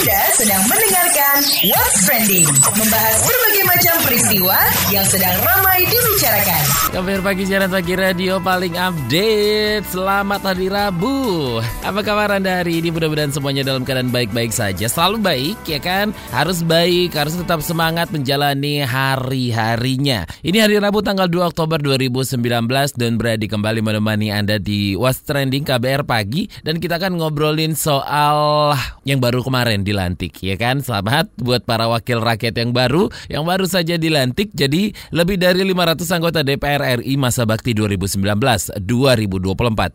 Anda sedang mendengarkan What's Trending, membahas berbagai macam peristiwa yang sedang ramai dibicarakan. Kabar pagi siaran pagi radio paling update. Selamat hari Rabu. Apa kabar Anda hari ini? Mudah-mudahan semuanya dalam keadaan baik-baik saja. Selalu baik ya kan? Harus baik, harus tetap semangat menjalani hari-harinya. Ini hari Rabu tanggal 2 Oktober 2019 dan beradi kembali menemani Anda di What's Trending KBR pagi dan kita akan ngobrolin soal yang baru kemarin dilantik ya kan. Selamat buat para wakil rakyat yang baru yang baru saja dilantik. Jadi lebih dari 500 anggota DPR RI masa bakti 2019-2024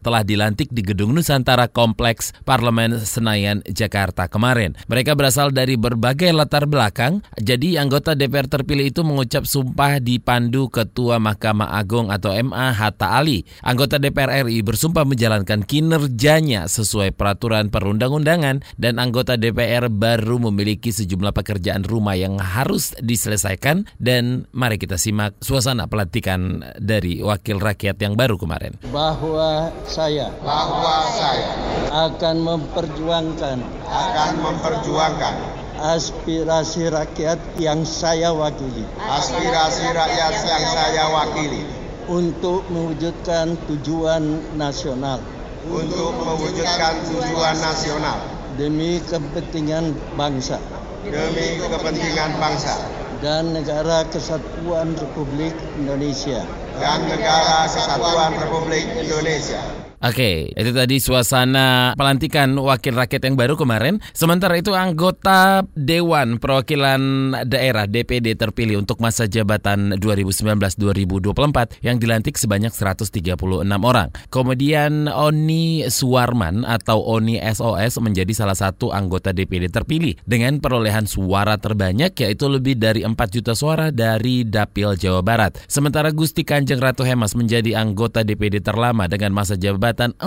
telah dilantik di Gedung Nusantara Kompleks Parlemen Senayan Jakarta kemarin. Mereka berasal dari berbagai latar belakang. Jadi anggota DPR terpilih itu mengucap sumpah dipandu Ketua Mahkamah Agung atau MA Hatta Ali. Anggota DPR RI bersumpah menjalankan kinerjanya sesuai peraturan perundang-undangan dan anggota DPR baru memiliki sejumlah pekerjaan rumah yang harus diselesaikan. Dan mari kita simak suasana pelantikan dari wakil rakyat yang baru kemarin. bahwa saya bahwa saya akan memperjuangkan akan memperjuangkan aspirasi rakyat yang saya wakili. Aspirasi rakyat yang saya wakili. Untuk mewujudkan tujuan nasional. Untuk mewujudkan tujuan nasional demi kepentingan bangsa demi kepentingan bangsa dan negara kesatuan Republik Indonesia. dan negara kesatuan Republik Indonesia. Oke, itu tadi suasana pelantikan wakil rakyat yang baru kemarin. Sementara itu anggota Dewan Perwakilan Daerah DPD terpilih untuk masa jabatan 2019-2024 yang dilantik sebanyak 136 orang. Kemudian Oni Suwarman atau Oni SOS menjadi salah satu anggota DPD terpilih dengan perolehan suara terbanyak yaitu lebih dari 4 juta suara dari Dapil Jawa Barat. Sementara Gusti Kanjeng Ratu Hemas menjadi anggota DPD terlama dengan masa jabatan 4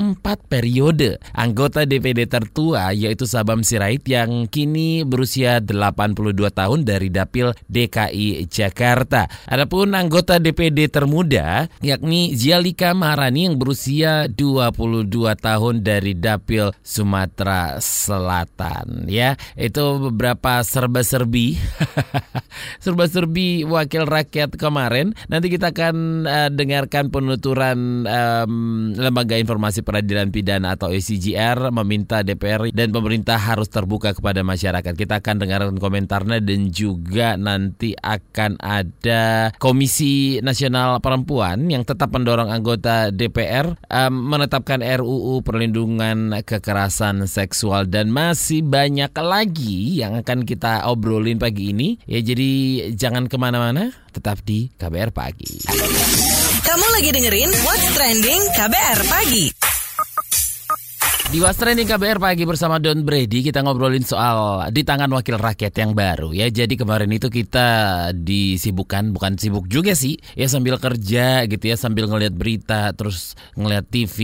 periode. Anggota DPD tertua yaitu Sabam Sirait yang kini berusia 82 tahun dari Dapil DKI Jakarta. Adapun anggota DPD termuda yakni Zialika Maharani yang berusia 22 tahun dari Dapil Sumatera Selatan ya. Itu beberapa serba-serbi serba-serbi wakil rakyat kemarin. Nanti kita akan uh, dengarkan penuturan um, lembaga informasi peradilan pidana atau ECJR meminta DPR dan pemerintah harus terbuka kepada masyarakat. Kita akan dengarkan komentarnya dan juga nanti akan ada Komisi Nasional Perempuan yang tetap mendorong anggota DPR um, menetapkan RUU perlindungan kekerasan seksual dan masih banyak lagi yang akan kita obrolin pagi ini. Ya jadi jangan ke mana-mana, tetap di KBR Pagi. Kamu lagi dengerin What's Trending KBR Pagi. Di Was KBR pagi bersama Don Brady kita ngobrolin soal di tangan wakil rakyat yang baru ya. Jadi kemarin itu kita disibukkan bukan sibuk juga sih ya sambil kerja gitu ya sambil ngelihat berita terus ngelihat TV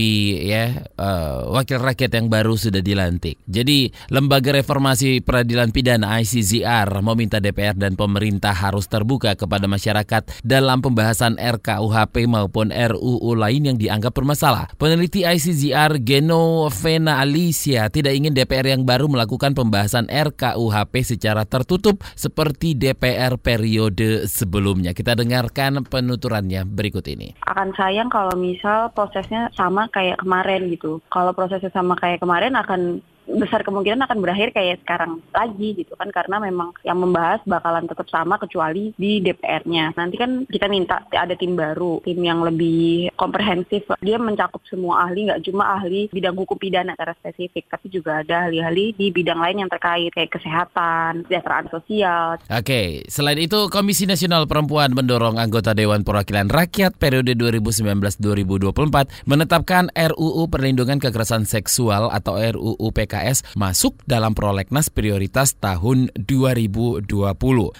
ya uh, wakil rakyat yang baru sudah dilantik. Jadi lembaga reformasi peradilan pidana ICZR meminta DPR dan pemerintah harus terbuka kepada masyarakat dalam pembahasan RKUHP maupun RUU lain yang dianggap bermasalah. Peneliti ICZR Geno Vena Alicia tidak ingin DPR yang baru melakukan pembahasan RKUHP secara tertutup seperti DPR periode sebelumnya. Kita dengarkan penuturannya berikut ini. akan sayang kalau misal prosesnya sama kayak kemarin gitu. Kalau prosesnya sama kayak kemarin akan besar kemungkinan akan berakhir kayak sekarang lagi gitu kan karena memang yang membahas bakalan tetap sama kecuali di DPR-nya. Nanti kan kita minta ada tim baru, tim yang lebih komprehensif. Dia mencakup semua ahli, nggak cuma ahli bidang hukum pidana secara spesifik, tapi juga ada ahli-ahli di bidang lain yang terkait kayak kesehatan, kesejahteraan sosial. Oke, selain itu Komisi Nasional Perempuan mendorong anggota Dewan Perwakilan Rakyat periode 2019-2024 menetapkan RUU Perlindungan Kekerasan Seksual atau RUU PKS masuk dalam prolegnas prioritas tahun 2020.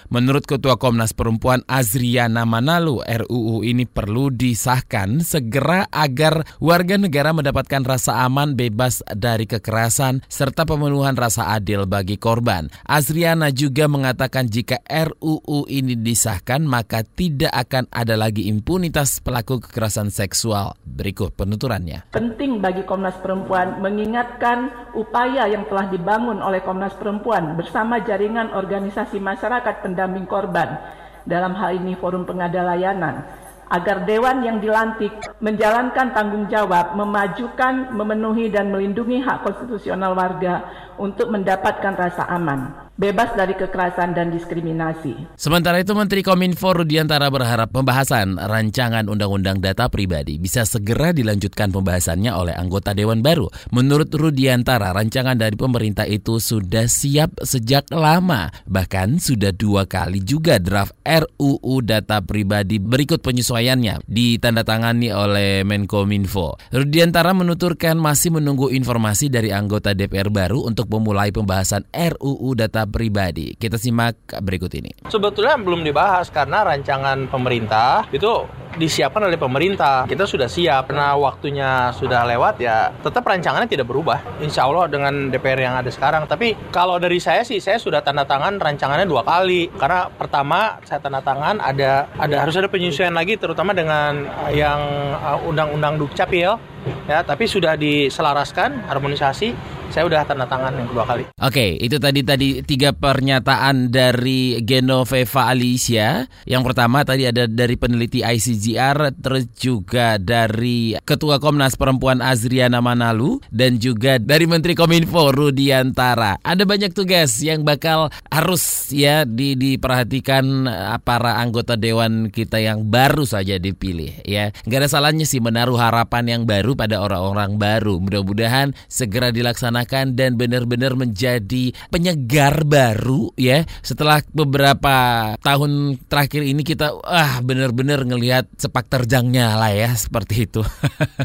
Menurut Ketua Komnas Perempuan Azriana Manalu, RUU ini perlu disahkan segera agar warga negara mendapatkan rasa aman bebas dari kekerasan serta pemenuhan rasa adil bagi korban. Azriana juga mengatakan jika RUU ini disahkan maka tidak akan ada lagi impunitas pelaku kekerasan seksual. Berikut penuturannya. Penting bagi Komnas Perempuan mengingatkan upaya upaya yang telah dibangun oleh Komnas Perempuan bersama jaringan organisasi masyarakat pendamping korban. Dalam hal ini Forum Pengada Layanan. Agar dewan yang dilantik menjalankan tanggung jawab memajukan, memenuhi dan melindungi hak konstitusional warga untuk mendapatkan rasa aman bebas dari kekerasan dan diskriminasi. Sementara itu Menteri Kominfo Rudiantara berharap pembahasan rancangan Undang-Undang Data Pribadi bisa segera dilanjutkan pembahasannya oleh anggota Dewan baru. Menurut Rudiantara, rancangan dari pemerintah itu sudah siap sejak lama. Bahkan sudah dua kali juga draft RUU Data Pribadi berikut penyesuaiannya ditandatangani oleh Menkominfo. Rudiantara menuturkan masih menunggu informasi dari anggota DPR baru untuk memulai pembahasan RUU Data pribadi. Kita simak berikut ini. Sebetulnya belum dibahas karena rancangan pemerintah itu disiapkan oleh pemerintah. Kita sudah siap karena waktunya sudah lewat ya tetap rancangannya tidak berubah. Insya Allah dengan DPR yang ada sekarang. Tapi kalau dari saya sih saya sudah tanda tangan rancangannya dua kali. Karena pertama saya tanda tangan ada ada harus ada penyesuaian lagi terutama dengan yang uh, undang-undang Dukcapil ya tapi sudah diselaraskan harmonisasi saya udah tanda tangan yang kedua kali. Oke, itu tadi tadi tiga pernyataan dari Genoveva Alicia. Yang pertama tadi ada dari peneliti ICGR, terus juga dari Ketua Komnas Perempuan Azriana Manalu dan juga dari Menteri Kominfo Rudiantara. Ada banyak tugas yang bakal harus ya di, diperhatikan eh, para anggota dewan kita yang baru saja dipilih ya. Gak ada salahnya sih menaruh harapan yang baru pada orang-orang baru. Mudah-mudahan segera dilaksanakan dan benar-benar menjadi penyegar baru ya. Setelah beberapa tahun terakhir ini kita ah benar-benar ngelihat sepak terjangnya lah ya seperti itu.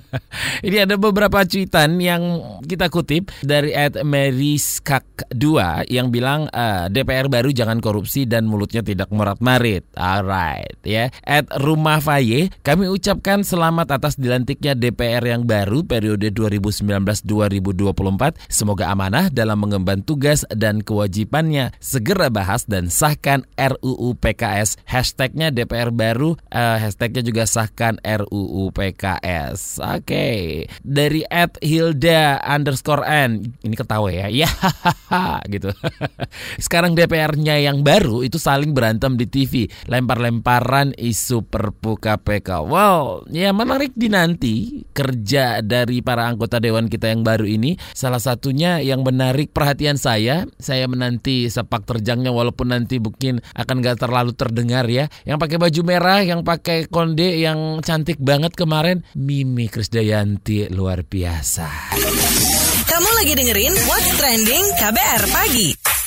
ini ada beberapa cuitan yang kita kutip dari Ed Skak 2 yang bilang uh, eh, DPR baru jangan korupsi dan mulutnya tidak merat-marit. Alright ya. Ed Rumah Faye, kami ucapkan selamat atas dilantiknya DPR yang baru periode 2019-2024 semoga amanah dalam mengemban tugas dan kewajibannya. Segera bahas dan sahkan RUU PKS. Hashtagnya DPR baru, uh, hashtagnya juga sahkan RUU PKS. Oke, okay. dari at Hilda underscore N. Ini ketawa ya, ya gitu. Sekarang DPR-nya yang baru itu saling berantem di TV, lempar-lemparan isu perpu KPK. Wow, ya menarik dinanti kerja dari para anggota dewan kita yang baru ini salah satunya yang menarik perhatian saya saya menanti sepak terjangnya walaupun nanti mungkin akan gak terlalu terdengar ya. Yang pakai baju merah yang pakai konde yang cantik banget kemarin Mimi Krisdayanti luar biasa. Kamu lagi dengerin What's Trending KBR Pagi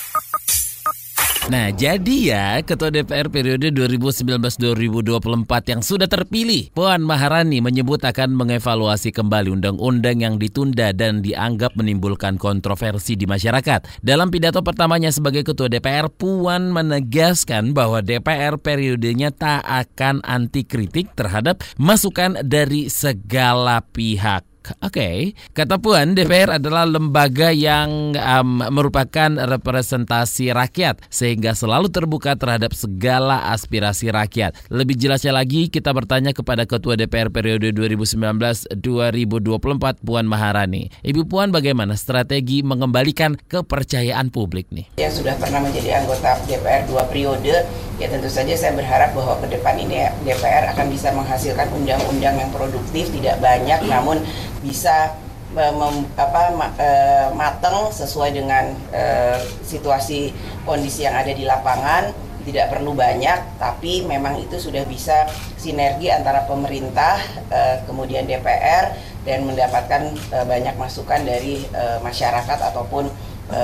Nah, jadi ya Ketua DPR periode 2019-2024 yang sudah terpilih, Puan Maharani menyebut akan mengevaluasi kembali undang-undang yang ditunda dan dianggap menimbulkan kontroversi di masyarakat. Dalam pidato pertamanya sebagai Ketua DPR, Puan menegaskan bahwa DPR periodenya tak akan anti kritik terhadap masukan dari segala pihak. Oke, okay. kata Puan, DPR adalah lembaga yang um, merupakan representasi rakyat sehingga selalu terbuka terhadap segala aspirasi rakyat. Lebih jelasnya lagi, kita bertanya kepada Ketua DPR periode 2019-2024 Puan Maharani. Ibu Puan, bagaimana strategi mengembalikan kepercayaan publik nih? Yang sudah pernah menjadi anggota DPR dua periode, ya tentu saja saya berharap bahwa ke depan ini DPR akan bisa menghasilkan undang-undang yang produktif, tidak banyak, namun bisa mem, apa, ma, e, mateng sesuai dengan e, situasi kondisi yang ada di lapangan. Tidak perlu banyak tapi memang itu sudah bisa sinergi antara pemerintah e, kemudian DPR dan mendapatkan e, banyak masukan dari masyarakat ataupun e,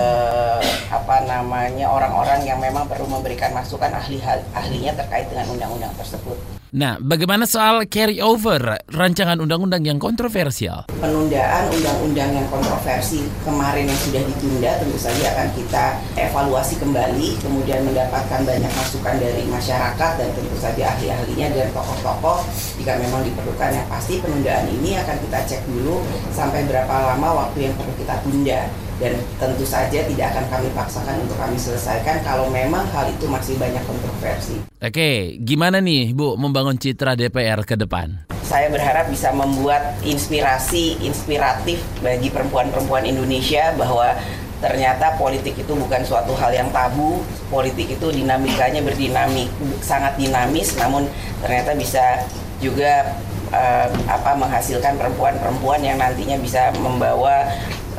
apa namanya orang-orang yang memang perlu memberikan masukan ahli ahlinya terkait dengan undang-undang tersebut. Nah, bagaimana soal carry over rancangan undang-undang yang kontroversial? Penundaan undang-undang yang kontroversi kemarin yang sudah ditunda tentu saja akan kita evaluasi kembali, kemudian mendapatkan banyak masukan dari masyarakat dan tentu saja ahli-ahlinya dan tokoh-tokoh jika memang diperlukan yang pasti penundaan ini akan kita cek dulu sampai berapa lama waktu yang perlu kita tunda dan tentu saja tidak akan kami paksakan untuk kami selesaikan kalau memang hal itu masih banyak kontroversi. Oke, gimana nih Bu membangun citra DPR ke depan? saya berharap bisa membuat inspirasi inspiratif bagi perempuan-perempuan Indonesia bahwa ternyata politik itu bukan suatu hal yang tabu politik itu dinamikanya berdinamik sangat dinamis namun ternyata bisa juga uh, apa menghasilkan perempuan-perempuan yang nantinya bisa membawa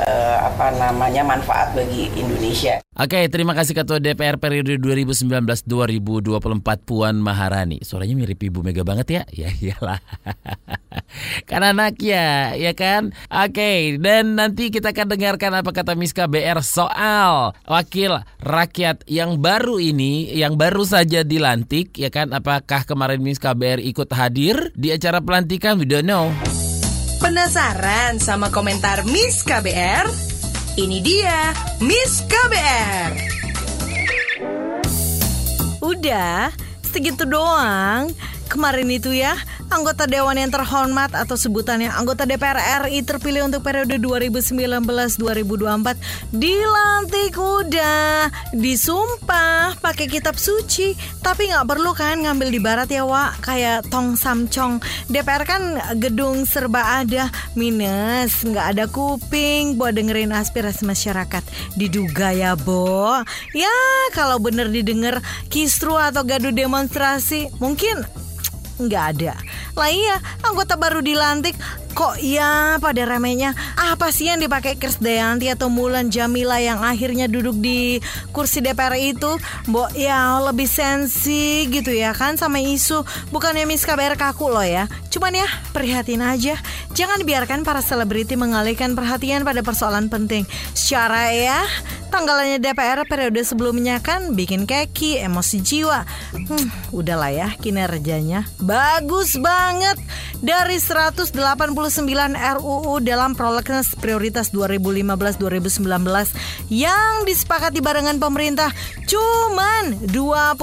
uh, apa namanya manfaat bagi Indonesia. Oke, terima kasih Ketua DPR periode 2019-2024 Puan Maharani. Suaranya mirip Ibu Mega banget ya? Ya iyalah. kan anaknya, ya kan? Oke, dan nanti kita akan dengarkan apa kata Miska BR soal wakil rakyat yang baru ini, yang baru saja dilantik, ya kan? Apakah kemarin Miska BR ikut hadir di acara pelantikan? We don't know. Penasaran sama komentar Miss KBR? Ini dia Miss KBR. Udah, segitu doang. Kemarin itu ya, anggota Dewan yang terhormat atau sebutannya anggota DPR RI terpilih untuk periode 2019-2024 dilantik udah, disumpah pakai kitab suci, tapi nggak perlu kan ngambil di barat ya Wak, kayak tong samcong. DPR kan gedung serba ada, minus nggak ada kuping. Buat dengerin aspirasi masyarakat. Diduga ya Bo, ya kalau bener didengar kisru atau gaduh demonstrasi, mungkin nggak ada. Lah iya, anggota baru dilantik. Kok ya pada remehnya? Apa sih yang dipakai Krisdayanti atau Mulan Jamila yang akhirnya duduk di kursi DPR itu? Mbok ya lebih sensi gitu ya kan sama isu. Bukannya Miss KBR kaku loh ya. Cuman ya prihatin aja. Jangan biarkan para selebriti mengalihkan perhatian pada persoalan penting. Secara ya tanggalannya DPR periode sebelumnya kan bikin keki emosi jiwa. Hmm, udahlah ya kinerjanya bagus banget banget dari 189 RUU dalam prolegnas prioritas 2015-2019 yang disepakati barengan pemerintah cuman 25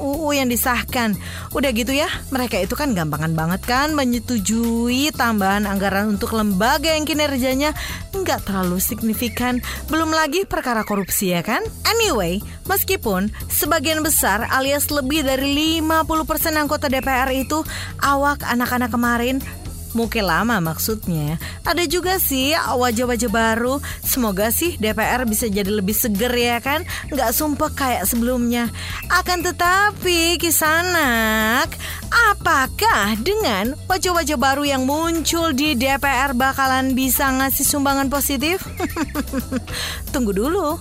RUU yang disahkan. Udah gitu ya, mereka itu kan gampangan banget kan menyetujui tambahan anggaran untuk lembaga yang kinerjanya nggak terlalu signifikan. Belum lagi perkara korupsi ya kan? Anyway, meskipun sebagian besar alias lebih dari 50% anggota DPR itu awak anak-anak kemarin Muke lama maksudnya. Ada juga sih wajah-wajah baru. Semoga sih DPR bisa jadi lebih seger ya kan, nggak sumpah kayak sebelumnya. Akan tetapi kisanak, apakah dengan wajah-wajah baru yang muncul di DPR bakalan bisa ngasih sumbangan positif? Tunggu dulu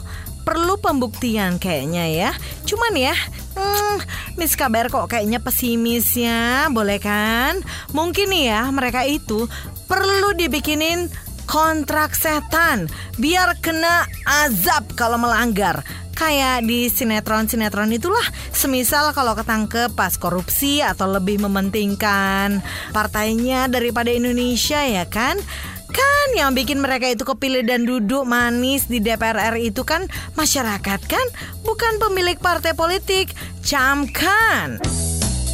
perlu pembuktian kayaknya ya. Cuman ya, hmm, Miss Kabar kok kayaknya pesimis ya, boleh kan? Mungkin nih ya mereka itu perlu dibikinin kontrak setan biar kena azab kalau melanggar. Kayak di sinetron-sinetron itulah Semisal kalau ketangkep pas korupsi atau lebih mementingkan partainya daripada Indonesia ya kan Kan yang bikin mereka itu kepilih dan duduk manis di DPR RI itu kan masyarakat kan, bukan pemilik partai politik. Camkan.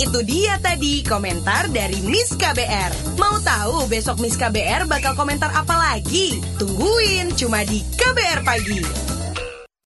Itu dia tadi komentar dari Miss KBR. Mau tahu besok Miss KBR bakal komentar apa lagi? Tungguin cuma di KBR Pagi.